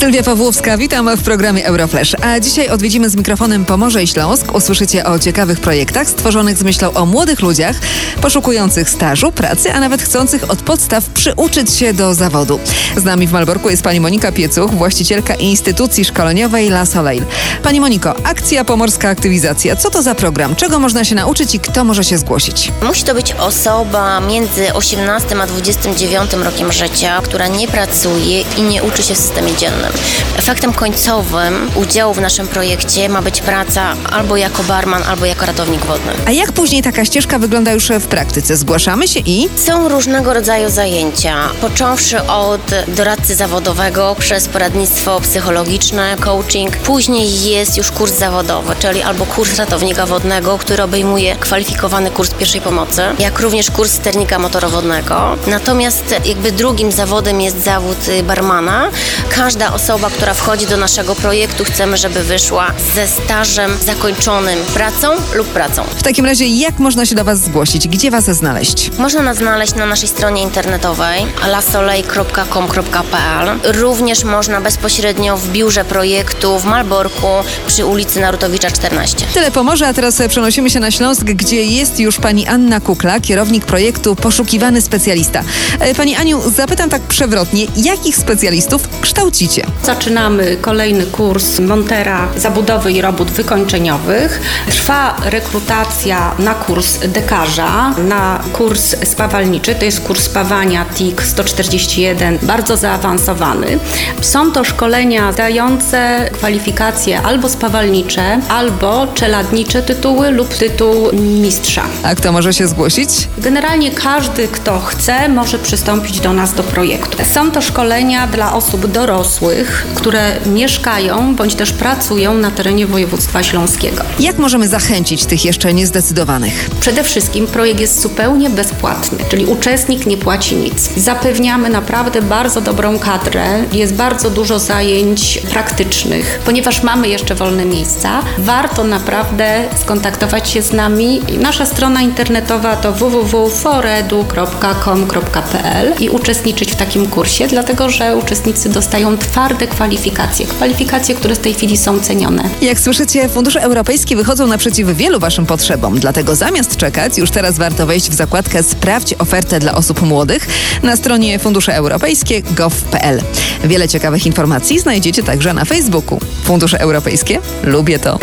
Sylwia Pawłowska, witam w programie Euroflash. A dzisiaj odwiedzimy z mikrofonem Pomorze i Śląsk. Usłyszycie o ciekawych projektach stworzonych z myślą o młodych ludziach, poszukujących stażu, pracy, a nawet chcących od podstaw przyuczyć się do zawodu. Z nami w Malborku jest pani Monika Piecuch, właścicielka instytucji szkoleniowej La Soleil. Pani Moniko, akcja Pomorska Aktywizacja. Co to za program? Czego można się nauczyć i kto może się zgłosić? Musi to być osoba między 18 a 29 rokiem życia, która nie pracuje i nie uczy się w systemie dziennym. Efektem końcowym udziału w naszym projekcie ma być praca albo jako barman, albo jako ratownik wodny. A jak później taka ścieżka wygląda już w praktyce? Zgłaszamy się i... Są różnego rodzaju zajęcia, począwszy od doradcy zawodowego przez poradnictwo psychologiczne, coaching. Później jest już kurs zawodowy, czyli albo kurs ratownika wodnego, który obejmuje kwalifikowany kurs pierwszej pomocy, jak również kurs sternika motorowodnego. Natomiast jakby drugim zawodem jest zawód barmana. Każda osoba, która wchodzi do naszego projektu, chcemy, żeby wyszła ze stażem zakończonym pracą lub pracą. W takim razie jak można się do Was zgłosić? Gdzie Was znaleźć? Można nas znaleźć na naszej stronie internetowej lasolej.com.pl. Również można bezpośrednio w biurze projektu w Malborku przy ulicy Narutowicza 14. Tyle pomoże, a teraz przenosimy się na Śląsk, gdzie jest już pani Anna Kukla, kierownik projektu Poszukiwany Specjalista. E, Pani Aniu, zapytam tak przewrotnie, jakich specjalistów kształcicie? Zaczynamy kolejny kurs montera zabudowy i robót wykończeniowych. Trwa rekrutacja na kurs dekarza, na kurs spawalniczy, to jest kurs spawania TIK 141, bardzo zaawansowany. Są to szkolenia dające kwalifikacje albo spawalnicze, albo czeladnicze tytuły lub tytuł mistrza. A kto może się zgłosić? Generalnie każdy, kto chce, może przystąpić do nas do projektu. Są to szkolenia dla osób dorosłych, które mieszkają bądź też pracują na terenie województwa śląskiego. Jak możemy zachęcić tych jeszcze niezdecydowanych? Przede wszystkim projekt jest zupełnie bezpłatny, czyli uczestnik nie płaci nic. Zapewniamy naprawdę bardzo dobrą kadrę, jest bardzo dużo zajęć praktycznych. Ponieważ mamy jeszcze wolne miejsca, warto naprawdę skontaktować się z nami. Nasza strona internetowa to www.foredu.com.pl i uczestniczyć w takim kursie, dlatego że uczestnicy dostają twarde kwalifikacje, kwalifikacje, które w tej chwili są cenione. Jak słyszycie, fundusze europejskie wychodzą naprzeciw wielu Waszym potrzebom, dlatego zamiast czekać, już teraz warto wejść w zakładkę Sprawdź ofertę dla osób młodych na stronie fundusze europejskie gov.pl. Wiele ciekawych informacji znajdziecie także na Facebooku. Fundusze Europejskie? Lubię to.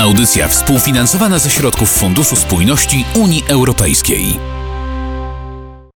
Audycja współfinansowana ze środków Funduszu Spójności Unii Europejskiej.